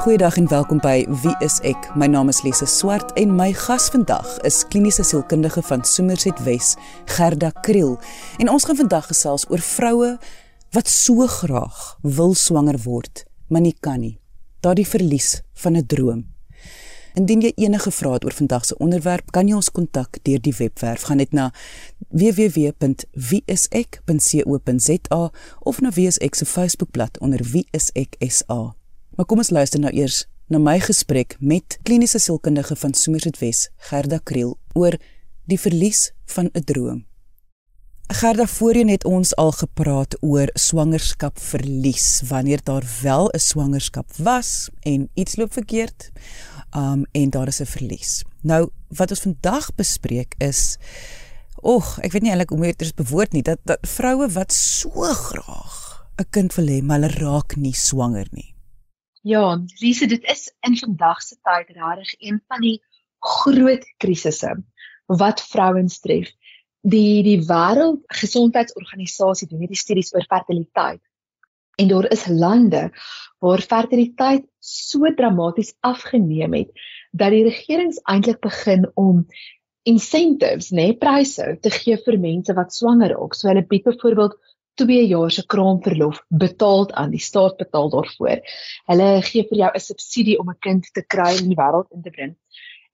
Goeiedag en welkom by Wie is ek? My naam is Lise Swart en my gas vandag is kliniese sielkundige van Somerset Wes, Gerda Kriel. En ons gaan vandag gesels oor vroue wat so graag wil swanger word, maar nie kan nie. Daardie verlies van 'n droom. Indien jy enige vrae het oor vandag se onderwerp, kan jy ons kontak deur die webwerf. Gaan net na www.wieisek.co.za of na Wieisek se Facebookblad onder Wieisek SA. Maar kom ons luister nou eers na my gesprek met kliniese sielkundige van Somerset Wes, Gerda Kriel, oor die verlies van 'n droom. Gerda, voorheen het ons al gepraat oor swangerskap verlies wanneer daar wel 'n swangerskap was en iets loop verkeerd, um en daar is 'n verlies. Nou wat ons vandag bespreek is Ag, ek weet nie eintlik hoe dit te bewoord nie dat dat vroue wat so graag 'n kind wil hê, maar hulle raak nie swanger nie. Ja, Lise, dit is in vandag se tyd regtig een van die groot krisisse wat vrouens tref. Die die Wêreldgesondheidsorganisasie doen hierdie studies oor fertiliteit. En daar is lande waar fertiliteit so dramaties afgeneem het dat die regerings eintlik begin om incentives, nê, nee, pryse te gee vir mense wat swanger raak. So hulle bied byvoorbeeld 2 jaar se kraamverlof betaal aan die staat betaal daarvoor. Hulle gee vir jou 'n subsidie om 'n kind te kry in die wêreld in te bring.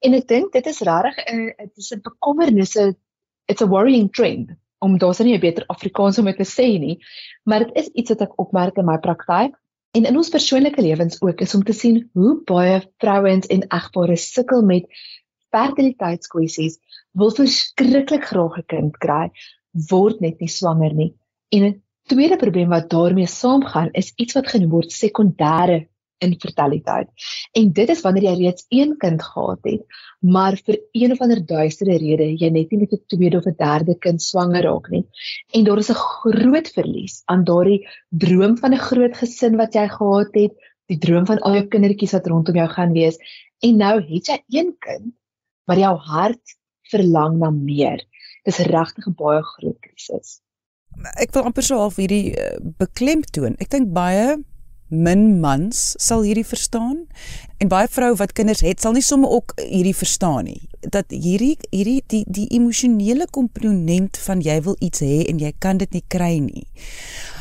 En ek dink dit is regtig 'n dit is 'n bekommernisse it's a worrying trend om daar's nie 'n beter Afrikaans om dit te sê nie, maar dit is iets wat ek opmerk in my praktyk en in ons persoonlike lewens ook is om te sien hoe baie vrouens en egpare sukkel met fertiliteitskwessies, wil verskriklik graag 'n kind kry, word net nie swanger nie. En 'n tweede probleem wat daarmee saamgaan is iets wat genoem word sekondêre infertiliteit. En dit is wanneer jy reeds een kind gehad het, maar vir een of ander duistere rede jy net nie met 'n tweede of 'n derde kind swanger raak nie. En daar is 'n groot verlies aan daardie droom van 'n groot gesin wat jy gehad het, die droom van al jou kindertjies wat rondom jou gaan wees. En nou het jy een kind, maar jou hart verlang na meer. Dis regtig 'n baie groot krisis ek wil amper so half hierdie uh, beklemtoon. Ek dink baie min mans sal hierdie verstaan en baie vroue wat kinders het sal nie sommer ook hierdie verstaan nie. Dat hierdie hierdie die die emosionele komponent van jy wil iets hê en jy kan dit nie kry nie.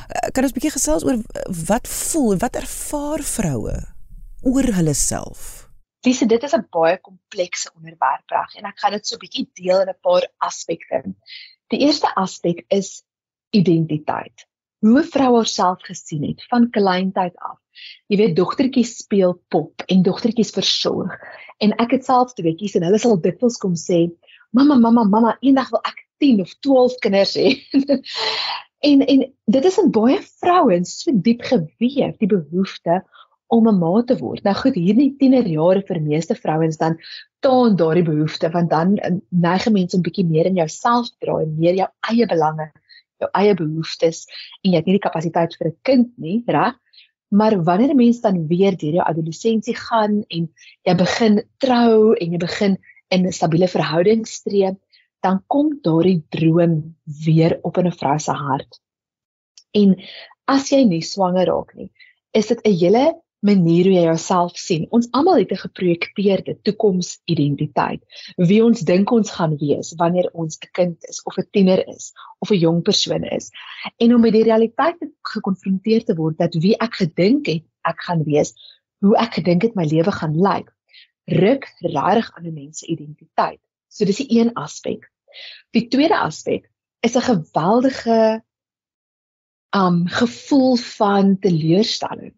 Uh, kan ons 'n bietjie gesels oor wat voel en wat ervaar vroue oor hulle self? Dis dit is 'n baie komplekse onderwerp reg en ek gaan dit so 'n bietjie deel in 'n paar aspekte. Die eerste aspek is identiteit. Hoe 'n vrou haarself gesien het van kleintyd af. Jy weet dogtertjies speel pop en dogtertjies versorg. En ek het self tweeetjies en hulle sal dikwels kom sê, "Mamma, mamma, mamma, eendag wil ek 10 of 12 kinders hê." en en dit is in baie vrouens so diep geweef, die behoefte om 'n ma te word. Nou goed, hierdie tienerjare vir meeste vrouens dan taan daardie behoefte want dan neig mense om bietjie meer in jouself te draai en meer jou eie belange jou eie behoeftes en jy het nie die kapasiteit vir 'n kind nie, reg? Maar wanneer 'n mens dan weer deur jou adolessensie gaan en jy begin trou en jy begin in 'n stabiele verhouding streef, dan kom daardie droom weer op in 'n vrou se hart. En as jy nie swanger raak nie, is dit 'n hele manier hoe jy jouself sien. Ons almal het 'n geprojekteerde toekomsidentiteit. Wie ons dink ons gaan wees wanneer ons 'n kind is of 'n tiener is of 'n jong persoon is. En om met die realiteit gekonfronteer te word dat wie ek gedink het ek gaan wees, hoe ek gedink het my lewe gaan lyk, ruk regtig aan 'n mens se identiteit. So dis die een aspek. Die tweede aspek is 'n geweldige um gevoel van teleurstelling.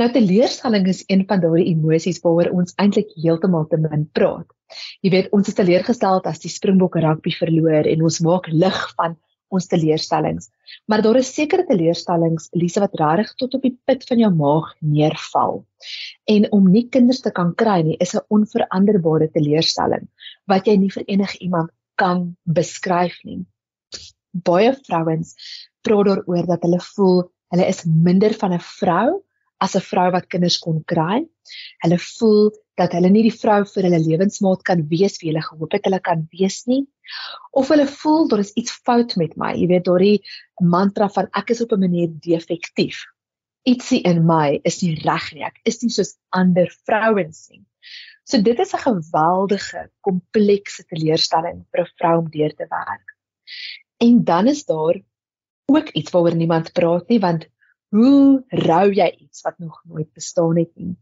Nou teleurstelling is een van daardie emosies waaroor ons eintlik heeltemal te min praat. Jy weet, ons is teleurgestel as die Springbokke rugby verloor en ons maak lig van ons teleurstellings. Maar daar is sekere teleurstellings, Elise wat regtig tot op die put van jou maag neerval. En om nie kinders te kan kry nie, is 'n onveranderbare teleurstelling wat jy nie vir enige iemand kan beskryf nie. Baie vrouens praat daaroor dat hulle voel hulle is minder van 'n vrou as 'n vrou wat kinders kon kry. Hulle voel dat hulle nie die vrou vir hulle lewensmaat kan wees wie hulle gehoop het hulle kan wees nie. Of hulle voel daar is iets fout met my. Jy weet, daardie mantra van ek is op 'n manier defektief. ietsie in my is nie reg nie. Ek is nie soos ander vrouens nie. So dit is 'n geweldige komplekse teleurstelling vir 'n vrou om deur te werk. En dan is daar ook iets waaroor niemand praat nie want hoe rou jy iets wat nog nooit bestaan het nie?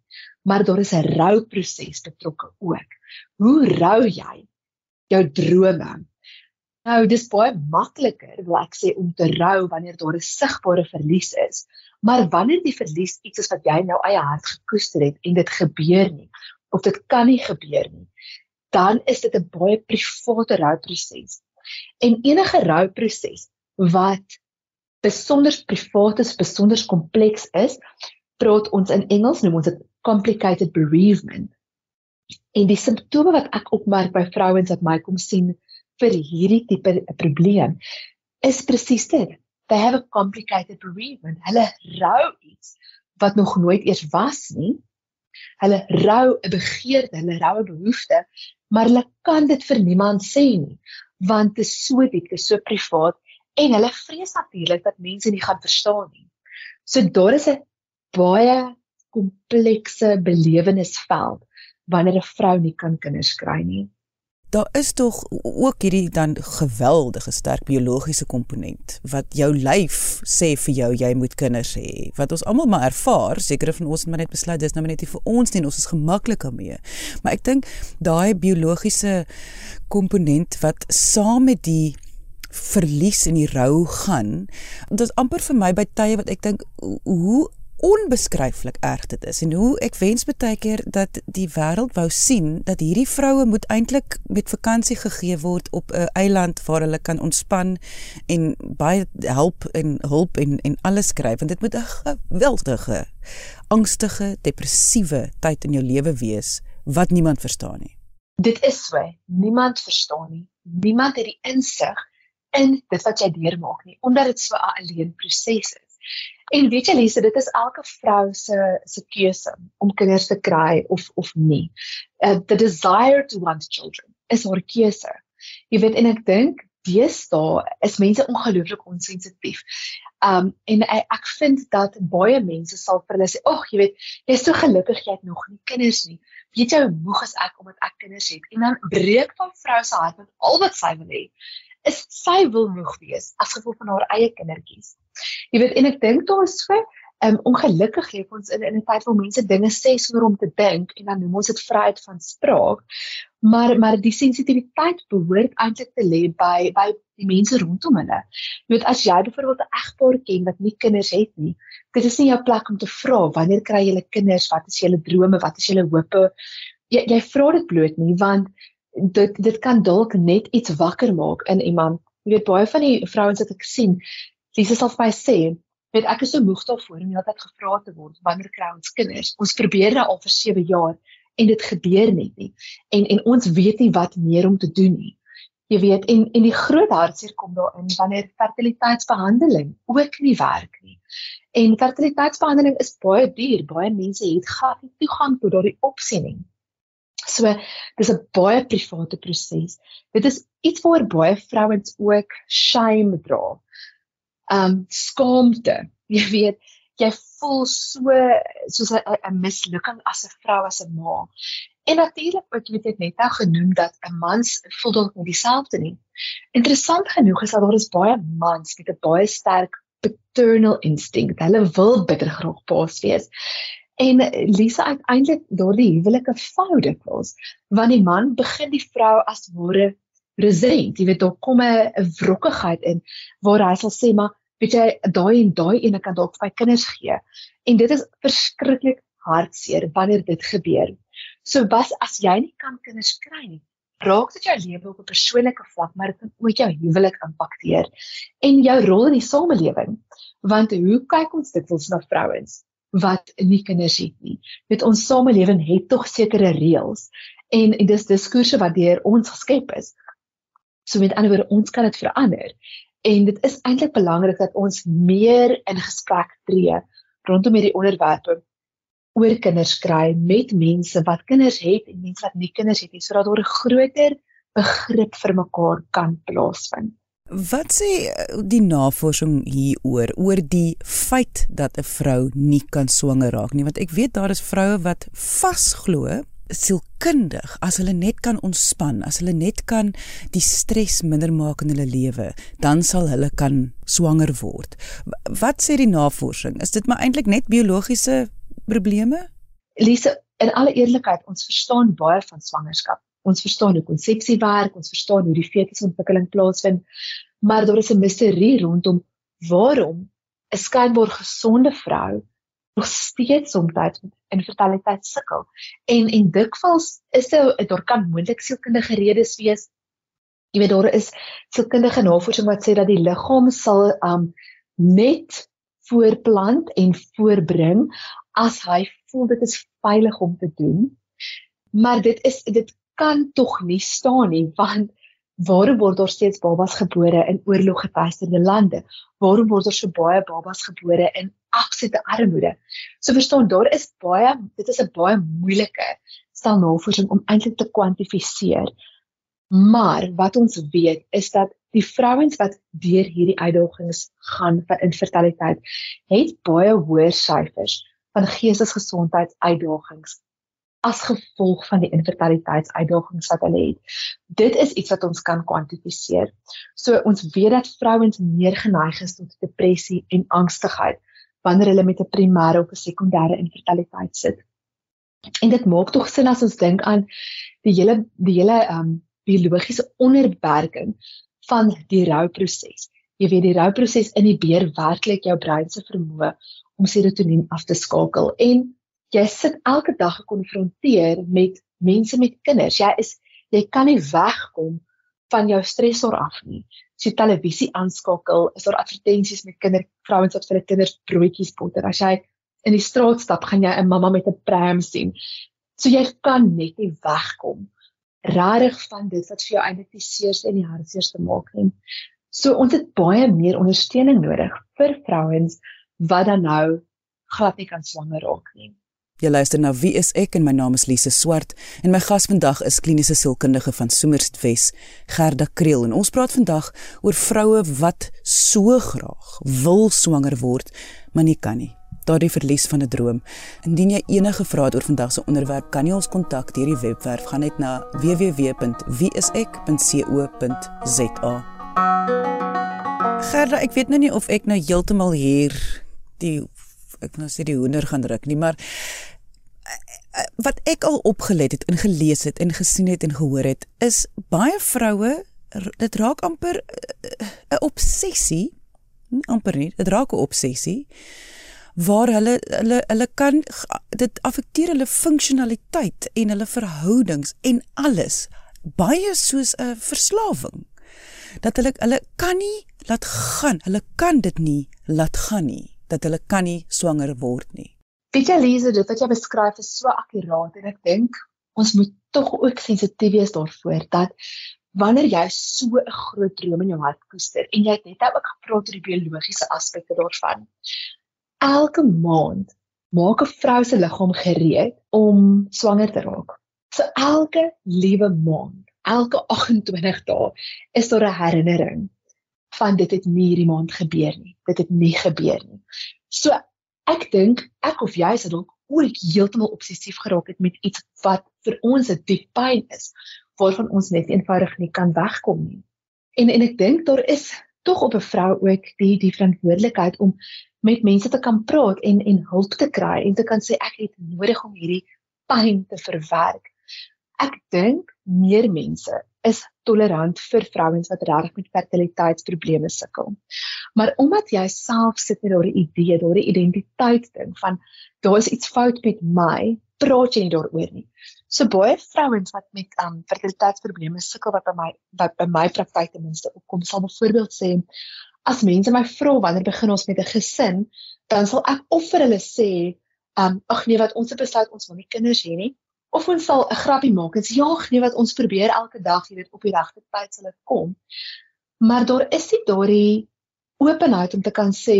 Maar daar is 'n rouproses betrokke ook. Hoe rou jy jou drome? Nou, dis baie makliker, wil ek sê, om te rou wanneer daar 'n sigbare verlies is. Maar wanneer die verlies iets is wat jy nou eie hart gekoester het en dit gebeur nie of dit kan nie gebeur nie, dan is dit 'n baie private rouproses. En enige rouproses wat besonder privaat is, besonder kompleks is, praat ons in Engels noem ons dit complicated bereavement. En die simptome wat ek opmerk by vrouens wat my kom sien vir hierdie tipe probleem is presies dit they have a complicated bereavement. Hulle rou iets wat nog nooit eers was nie. Hulle rou 'n begeerte, hulle rou 'n behoefte, maar hulle kan dit vir niemand sê nie, want dit is so diep, dit is so privaat en hulle vrees natuurlik dat mense nie gaan verstaan nie. So daar is 'n baie komplekse belewenisveld wanneer 'n vrou nie kan kinders kry nie. Daar is tog ook hierdie dan geweldige sterk biologiese komponent wat jou lyf sê vir jou jy moet kinders hê wat ons almal maar ervaar. Sekere van ons het maar net besluit dis nou net nie vir ons nie ons is gemaklik daarmee. Maar ek dink daai biologiese komponent wat saam met die verlies en die rou gaan dit is amper vir my by tye wat ek dink hoe onbeskryflik erg dit is en hoe ek wens baie keer dat die wêreld wou sien dat hierdie vroue moet eintlik met vakansie gegee word op 'n eiland waar hulle kan ontspan en baie help en hulp en en alles kry want dit moet 'n geweldige angstige depressiewe tyd in jou lewe wees wat niemand verstaan nie. Dit is so, niemand verstaan nie. Niemand het die insig in dit wat jy deurmaak nie omdat dit so 'n alleen proses is. En weet jy Lise, dit is elke vrou se se keuse om kinders te kry of of nie. Uh, the desire to want children is haar keuse. Jy weet en ek dink deesdae is mense ongelooflik onsensitief. Um en ek, vind dat baie mense sal vir hulle sê, "Ag, jy weet, jy's so gelukkig jy het nog nie kinders nie. Weet jy hoe moeg is ek omdat ek kinders het?" En dan breek van vrou se hart met al wat sy wil hê is sy wil moeg wees as gevolg van haar eie kindertjies. Jy weet en ek dink daar is so um, ongelukkig leef ons in in 'n tyd waar mense dinge sê sonder om te dink en dan noem ons dit vryheid van spraak. Maar maar die sensitiwiteit behoort eintlik te lê by by die mense rondom hulle. Jy weet as jy byvoorbeeld 'n egpaar ken wat nie kinders het nie, dit is nie jou plek om te vra wanneer kry julle kinders, wat is julle drome, wat is julle hope? Jy jy vra dit bloot nie want dit dit kan dalk net iets wakker maak in iemand. Jy weet baie van die vrouens wat ek sien, dis sal vir my sê, weet ek is so moeg daarvoor om heeltyd gevra te word wanneer kry ons kinders? Ons probeer nou al vir 7 jaar en dit gebeur net nie. En en ons weet nie wat meer om te doen nie. Jy weet en en die groot hartseer kom daarin wanneer fertiliteitsbehandeling ook nie werk nie. En fertiliteitsbehandeling is baie duur. Baie mense het glad nie toegang tot daardie opsie nie. So dis 'n baie private proses. Dit is iets waar baie vrouens ook shame dra. Um skaamte. Jy weet, jy voel so soos 'n mislukking as 'n vrou as 'n ma. En natuurlik ook jy weet ek net nou genoem dat 'n mans voel dalk nie dieselfde nie. Interessant genoeg is dat daar is baie mans met 'n baie sterk paternal instinct. Hulle wil bitter graag paas wees. En Lisa uiteindelik daardie huwelike vou dikwels want die man begin die vrou as ware resent. Jy weet daar kom 'n wrokkigheid in waar hy sal sê maar weet jy daai en daai ene kan dalk vir kinders gee. En dit is verskriklik hartseer wanneer dit gebeur. So was as jy nie kan kinders kry nie raak dit jou lewe op 'n persoonlike vlak maar dit kan ook jou huwelik impakteer en jou rol in die samelewing. Want hoe kyk ons dikwels na vrouens wat nie kinders het nie. Met ons samelewing het tog sekere reëls en, en dis diskurse wat deur ons geskep is. So met ander woorde, ons kan dit verander. En dit is eintlik belangrik dat ons meer in gesprek tree rondom hierdie onderwerpe oor kinders kry met mense wat kinders het en mense wat nie kinders het nie sodat daar 'n groter begrip vir mekaar kan plaasvind. Wat sê eh, die navorsing hieroor oor die feit dat 'n vrou nie kan swanger raak nie? Want ek weet daar is vroue wat vasglo sielkundig as hulle net kan ontspan, as hulle net kan die stres minder maak in hulle lewe, dan sal hulle kan swanger word. Wat sê die navorsing? Is dit maar eintlik net biologiese probleme? Lise, in alle eerlikheid, ons verstaan baie van swangerskap ons verstaan hoe konsepsie werk, ons verstaan hoe die fetusontwikkeling plaasvind, maar daar is 'n misterie rondom waarom 'n skynbaar gesonde vrou nog steeds soms met infertiliteit sukkel. En en dikwels is dit daar kan moontlik sielkundige redes wees. Jy weet daar is sielkundige navorsing wat sê dat die liggaam sal um net voorplant en voorbring as hy voel dit is veilig om te doen. Maar dit is dit kan tog nie staan nie want waarom word daar steeds babas gebore in oorloggetuisterde lande? Waarom word daar so baie babas gebore in absolute armoede? So verstaan, daar is baie dit is 'n baie moeilike stel navorsing om eintlik te kwantifiseer. Maar wat ons weet is dat die vrouens wat deur hierdie uitdagings gaan van infertiliteit het baie hoër syfers van geestesgesondheidsuitdagings as gevolg van die infertiliteitsuitdagings wat hulle het. Dit is iets wat ons kan kwantifiseer. So ons weet dat vrouens meer geneig is tot depressie en angstigheid wanneer hulle met 'n primêre of 'n sekondêre infertiliteit sit. En dit maak tog sin as ons dink aan die hele die hele um biologiese onderwerking van die rouproses. Jy weet die rouproses inhibeer werklik jou brein se vermoë om serotonien af te skakel en jy sit elke dag gekonfronteer met mense met kinders. Jy is jy kan nie wegkom van jou stresor af nie. As jy televisie aanskakel, is daar advertensies met kindervrouens wat vir hulle kinders broodjies botter. As jy in die straat stap, gaan jy 'n mamma met 'n pram sien. So jy kan net nie wegkom rarig van dit wat vir jou eintlik die seerste en die hartseerste maak nie. So ons het baie meer ondersteuning nodig vir vrouens wat dan nou glad nie kan swanger raak nie. Jy luister na Wie is ek en my naam is Lise Swart en my gas vandag is kliniese sielkundige van Somerset Wes, Gerda Kriel en ons praat vandag oor vroue wat so graag wil swanger word, maar nie kan nie. Daardie verlies van 'n droom. Indien jy enige vrae het oor vandag se onderwerp, kan jy ons kontak deur die webwerf gaan net na www.wieisek.co.za. Gerda, ek weet nou nie of ek nou heeltemal hier die ek nou sê die hoender gaan ruk nie, maar wat ek al opgelet het en gelees het en gesien het en gehoor het is baie vroue dit raak amper eh, 'n obsessie. Amper nie dit raak 'n obsessie waar hulle hulle hulle kan dit affekteer hulle funksionaliteit en hulle verhoudings en alles baie soos 'n verslawing. Dat hulle hulle kan nie laat gaan hulle kan dit nie laat gaan nie dat hulle kan nie swanger word nie Weet jy Lise, dit wat jy beskryf is so akkuraat en ek dink ons moet tog ook sensitief wees daarvoor dat wanneer jy so 'n groot droom in jou hart koester en jy het net ook gepraat oor die biologiese aspekte daarvan. Elke maand maak 'n vrou se liggaam gereed om swanger te raak. So elke liewe maand, elke 28 dae is daar 'n herinnering van dit het nie hierdie maand gebeur nie. Dit het nie gebeur nie. So ek dink ek of jy sou dalk ooit heeltemal obsessief geraak het met iets wat vir ons 'n diep pyn is waarvan ons net eenvoudig nie kan wegkom nie. En en ek dink daar is tog op 'n vrou ook die die verantwoordelikheid om met mense te kan praat en en hulp te kry en te kan sê ek het nodig om hierdie pyn te verwerk. Ek dink meer mense is tolerant vir vrouens wat regtig met fertiliteitsprobleme sukkel. Maar omdat jy self sit met daardie idee, daardie identiteit ding van daar is iets fout met my, praat jy nie daaroor nie. So baie vrouens wat met um fertiliteitsprobleme sukkel wat by my wat by my praktyk ten minste opkom, sal byvoorbeeld sê as mense my vra wanneer begin ons met 'n gesin, dan sal ek of vir hulle sê, um ag nee, wat ons het besluit ons wil nie kinders hê nie, of ons sal 'n grappie maak en sê ja, nee, wat ons probeer elke dag, jy weet, op die regte tyd sal dit kom. Maar daar is nie daardie openheid om te kan sê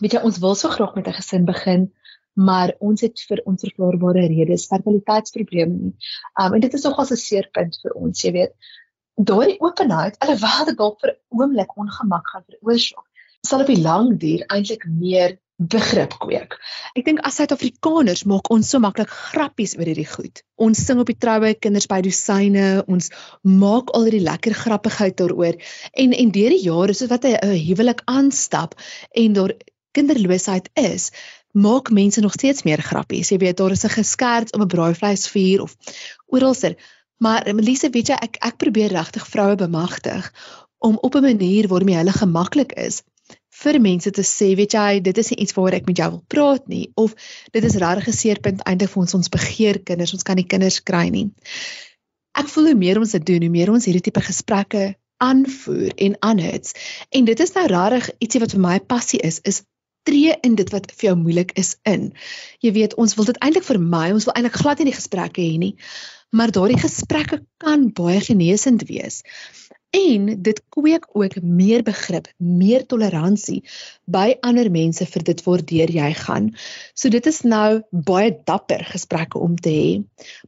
weet jy ons wil so graag met 'n gesin begin maar ons het vir onverklaarbare redes fertiliteitsprobleme nie. Um en dit is nogals 'n seerpunt vir ons, jy weet. daardie openheid, alhoewel dit dalk vir oomblik ongemak gaan veroorsaak, sal op die lang duur eintlik meer begrip kweek. Ek dink as Suid-Afrikaners maak ons so maklik grappies oor hierdie goed. Ons sing op die troue kinders by dosyne, ons maak al hierdie lekker grappigheid daaroor. En en deur die jare soos wat 'n huwelik aanstap en daar kinderloosheid is, maak mense nog steeds meer grappies. Jy weet, daar is 'n geskerts op 'n braaivleisvuur of oralser. Maar Melise, weet jy, ek ek probeer regtig vroue bemagtig om op 'n manier waarmee hulle gemaklik is vir mense te sê, weet jy, dit is nie iets waaroor ek met jou wil praat nie of dit is regtig 'n seerpunt eintlik vir ons ons begeer kinders, ons kan nie kinders kry nie. Ek voel hoe meer ons dit doen, hoe meer ons hierdie tipe gesprekke aanvoer en aanhits. En dit is nou regtig ietsie wat vir my passie is, is tree in dit wat vir jou moeilik is in. Jy weet, ons wil dit eintlik vermy, ons wil eintlik glad nie die gesprekke hê nie. Maar daardie gesprekke kan baie genesend wees en dit kweek ook meer begrip, meer toleransie by ander mense vir dit waardeur jy gaan. So dit is nou baie dapper gesprekke om te hê,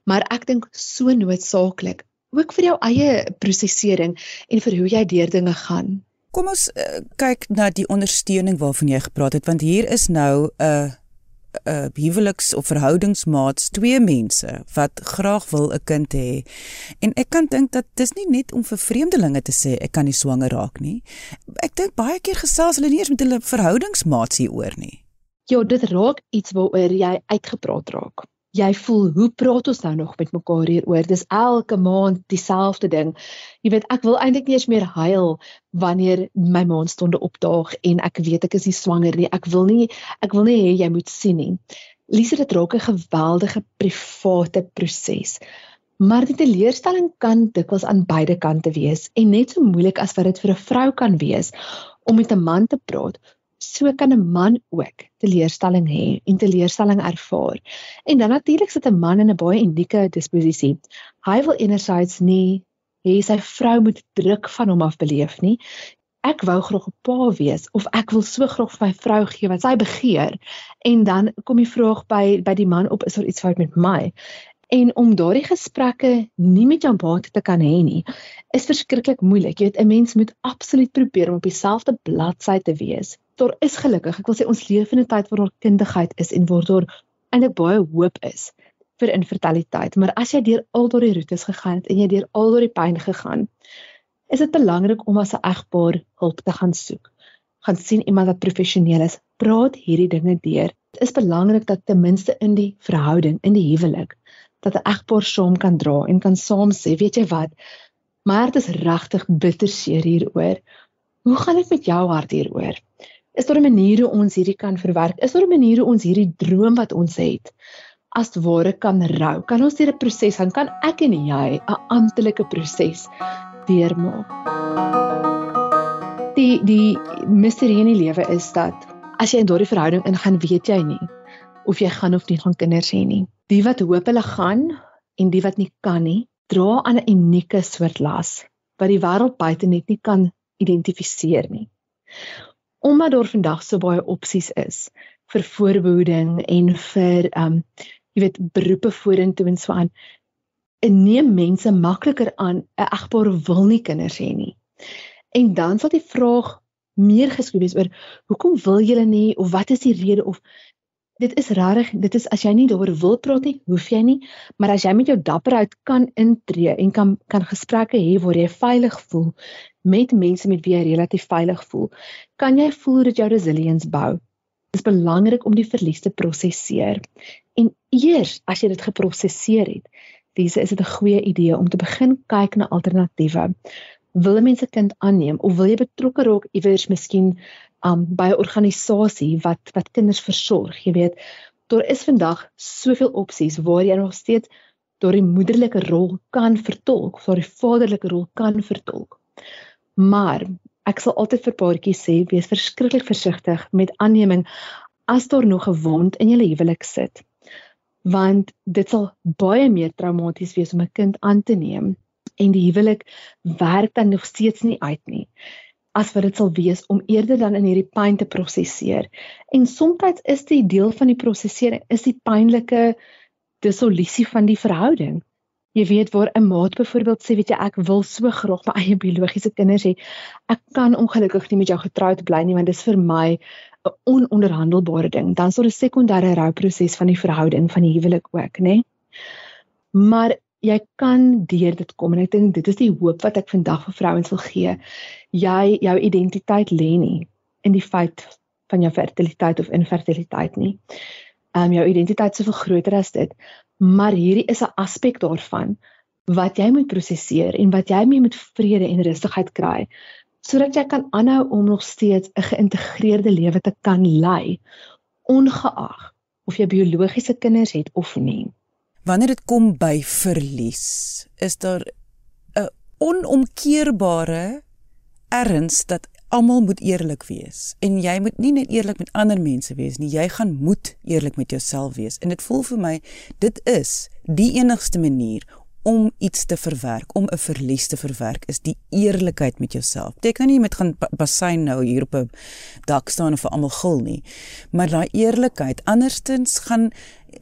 maar ek dink so noodsaaklik ook vir jou eie prosesering en vir hoe jy deur dinge gaan. Kom ons uh, kyk na die ondersteuning waarvan jy gepraat het want hier is nou 'n uh, 'n uh, huweliks of verhoudingsmaats, twee mense wat graag wil 'n kind hê. En ek kan dink dat dis nie net om vir vreemdelinge te sê ek kan nie swanger raak nie. Ek dink baie keer gesels hulle nie eens met hulle verhoudingsmaats hieroor nie. Ja, dit raak iets waaroor jy uitgepraat raak jy voel hoe praat ons nou nog met mekaar hieroor dis elke maand dieselfde ding. Jy weet ek wil eintlik nie eens meer huil wanneer my maandstonde opdaag en ek weet ek is nie swanger nie. Ek wil nie ek wil nie hê jy moet sien nie. Lise dit raak 'n geweldige private proses. Maar die teleurstelling kan dikwels aan beide kante wees en net so moeilik as wat dit vir 'n vrou kan wees om met 'n man te praat so kan 'n man ook teleurstelling hê en teleurstelling ervaar. En dan natuurlik sit 'n man in 'n baie unieke disposisie. Hy wil enerzijds nie hê sy vrou moet druk van hom af beleef nie. Ek wou graag 'n pa wees of ek wil so graag vir my vrou gee wat sy begeer en dan kom die vraag by by die man op is daar iets fout met my? En om daardie gesprekke nie met jou maat te kan hê nie, is verskriklik moeilik. Jy weet 'n mens moet absoluut probeer om op dieselfde bladsy te wees daar is gelukkig. Ek wil sê ons leef in 'n tyd waar daar kindigheid is en waar daar eintlik baie hoop is vir infertiliteit. Maar as jy deur al daardie roetes gegaan het en jy deur al daardie pyn gegaan, is dit belangrik om as 'n egpaar hulp te gaan soek. Gaan sien iemand wat professioneel is. Praat hierdie dinge deur. Dit is belangrik dat ten minste in die verhouding, in die huwelik, dat 'n egpaar saam kan dra en kan saam sê, weet jy wat? My hart is regtig bitter seer hieroor. Hoe gaan dit met jou hart hieroor? Is daar 'n manier hoe ons hierdie kan verwerk? Is daar 'n manier hoe ons hierdie droom wat ons het as ware kan rou? Kan ons deur 'n proses gaan? Kan ek en jy 'n amptelike proses deurmaak? Die die misterie in die lewe is dat as jy in daardie verhouding ingaan, weet jy nie of jy gaan of nie gaan kinders hê nie. Die wat hoop hulle gaan en die wat nie kan nie, dra aan 'n unieke soort las wat die wêreld buite net nie kan identifiseer nie omdat daar vandag so baie opsies is vir voorbehoeding en vir um jy weet beroepe vorentoe en so aan neem mense makliker aan 'n egpaar wil nie kinders hê nie. En dan sal die vraag meer geskryf wees oor hoekom wil julle nie of wat is die rede of dit is rarig dit is as jy nie daaroor wil praat nie hoef jy nie maar as jy met jou dapperheid kan intree en kan kan gesprekke hê waar jy veilig voel met mense met wie jy relatief veilig voel, kan jy voel dat jou resilience bou. Dit is belangrik om die verlies te prosesseer. En eers as jy dit geprosesseer het, dis is dit 'n goeie idee om te begin kyk na alternatiewe. Wil mense kind aanneem of wil jy betrokke raak iewers miskien um, by 'n organisasie wat wat kinders versorg, jy weet, daar is vandag soveel opsies waar jy nog steeds daardie moederlike rol kan vertolk, of daardie vaderlike rol kan vertolk. Maar ek sal altyd vir paartjies sê wees verskriklik versigtig met aanneming as daar nog 'n wond in julle huwelik sit. Want dit sal baie meer traumaties wees om 'n kind aan te neem en die huwelik werk dan nog steeds nie uit nie as wat dit sal wees om eerder dan in hierdie pyn te prosesseer. En soms is dit deel van die prosesering is die pynlike dissolusie van die verhouding Jy weet waar 'n maat byvoorbeeld sê weet jy ek wil so graag my eie biologiese kinders hê. Ek kan ongelukkig nie met jou getroud bly nie want dit is vir my 'n ononderhandelbare ding. Dan sou 'n sekondêre rouproses van die verhouding van die huwelik ook, nê? Maar jy kan deur dit kom en ek dink dit is die hoop wat ek vandag vir vrouens wil gee. Jy jou identiteit lê nie in die feit van jou fertiliteit of infertiliteit nie. Ehm um, jou identiteit is soveel groter as dit, maar hierdie is 'n aspek daarvan wat jy moet prosesseer en wat jy mee met vrede en rustigheid kry sodat jy kan aanhou om nog steeds 'n geïntegreerde lewe te kan lei ongeag of jy biologiese kinders het of nie. Wanneer dit kom by verlies, is daar 'n onomkeerbare erns dat almal moet eerlik wees. En jy moet nie net eerlik met ander mense wees nie jy gaan moet eerlik met jouself wees. En dit voel vir my dit is die enigste manier om iets te verwerk om 'n verlies te verwerk is die eerlikheid met jouself. Jy kan nie met gaan bassein nou hier op 'n dak staan en vir almal gil nie. Maar daai eerlikheid anderstens gaan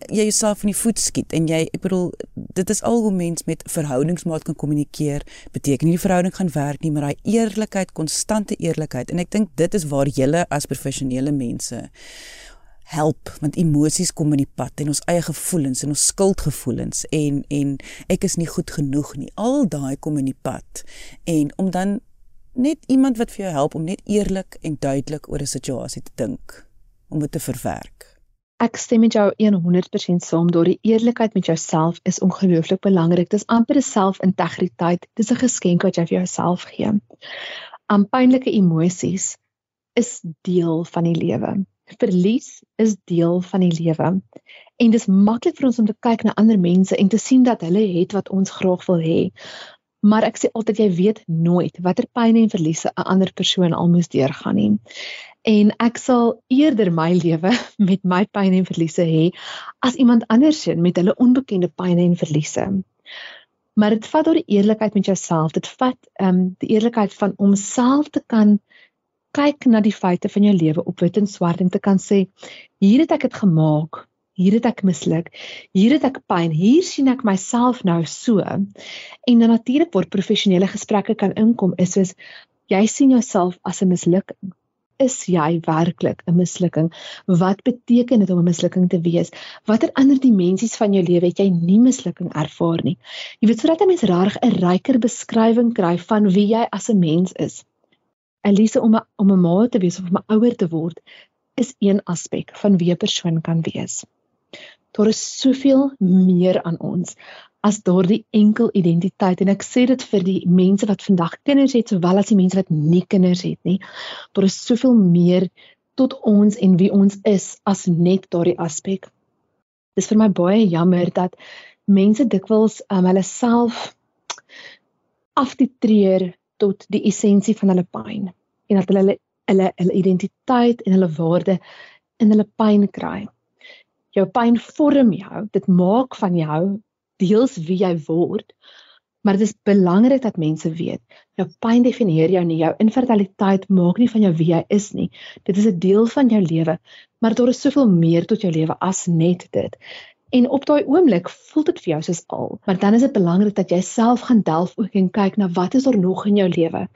jy jouself in die voet skiet en jy ek bedoel dit is al hoe mens met verhoudingsmaat kan kommunikeer. Beteken nie die verhouding gaan werk nie maar daai eerlikheid konstante eerlikheid. En ek dink dit is waar julle as professionele mense help want emosies kom in die pad en ons eie gevoelens en ons skuldgevoelens en en ek is nie goed genoeg nie. Al daai kom in die pad. En om dan net iemand wat vir jou help om net eerlik en duidelik oor 'n situasie te dink om dit te verwerk Ek stem met jou 100% saam. Daardie eerlikheid met jouself is ongelooflik belangrik. Dis amper 'n selfintegriteit. Dis 'n geskenk wat jy vir jouself gee. Am pynlike emosies is deel van die lewe. Verlies is deel van die lewe. En dis maklik vir ons om te kyk na ander mense en te sien dat hulle het wat ons graag wil hê. Maar ek sê altyd jy weet nooit watter pyn en verliese 'n ander persoon al moes deurgaan nie en ek sal eerder my lewe met my pyn en verliese hê as iemand anders se met hulle onbekende pyn en verliese. Maar dit vat oor die eerlikheid met jouself. Dit vat ehm um, die eerlikheid van om self te kan kyk na die feite van jou lewe op wit en swart en te kan sê hier het ek dit gemaak. Hier het ek misluk. Hier het ek pyn. Hier sien ek myself nou so. En dan natuurlik word professionele gesprekke kan inkom is soos jy sien jouself as 'n mislukking is jy werklik 'n mislukking? Wat beteken dit om 'n mislukking te wees? Watter ander dimensies van jou lewe het jy nie mislukking ervaar nie? Jy weet sodat 'n mens reg 'n ryker beskrywing kry van wie jy as 'n mens is. Elise om a, om 'n ma te wees of om 'n ouer te word is een aspek van wie 'n persoon kan wees. Daar is soveel meer aan ons as daardie enkel identiteit en ek sê dit vir die mense wat vandag kinders het sowel as die mense wat nie kinders het nie. Daar is soveel meer tot ons en wie ons is as net daardie aspek. Dis vir my baie jammer dat mense dikwels um, hulle self aftreer tot die essensie van hulle pyn en dat hulle hulle hulle identiteit en hulle waarde in hulle pyn kry. Jou pyn vorm jou, dit maak van jou deels wie jy word. Maar dit is belangrik dat mense weet, jou pyn definieer jou nie, jou infertiliteit maak nie van jou wie jy is nie. Dit is 'n deel van jou lewe, maar daar is soveel meer tot jou lewe as net dit. En op daai oomblik voel dit vir jou soos al, maar dan is dit belangrik dat jy self gaan delf ook en kyk na wat is daar nog in jou lewe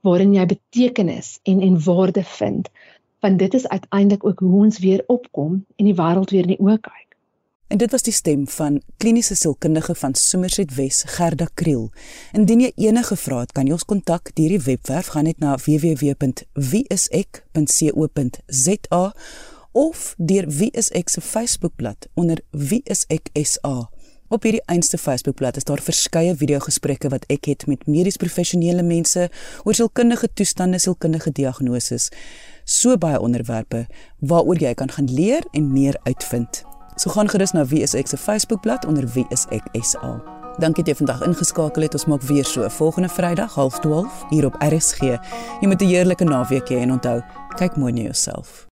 waarin jy betekenis en en waarde vind. Want dit is uiteindelik ook hoe ons weer opkom en die wêreld weer in die oë kyk. En dit was die stem van kliniese sielkundige van Somerset Wes, Gerda Kriel. Indien jy enige vrae het, kan jy ons kontak deur die webwerf gaan net na www.wieisek.co.za of deur Wieisek se Facebookblad onder wieiseksa. Op hierdie einste Facebookblad is daar verskeie video-gesprekke wat ek het met medies professionele mense oor sielkundige toestande, sielkundige diagnoses. So baie onderwerpe waaroor jy kan gaan leer en meer uitvind. So gaan gerus na Wie is ek se Facebookblad onder Wie is ek SA. Dankie dat jy vandag ingeskakel het. Ons maak weer so volgende Vrydag 12:30 hier op RSG. Jy moet 'n heerlike naweek hê en onthou, kyk mooi na jouself.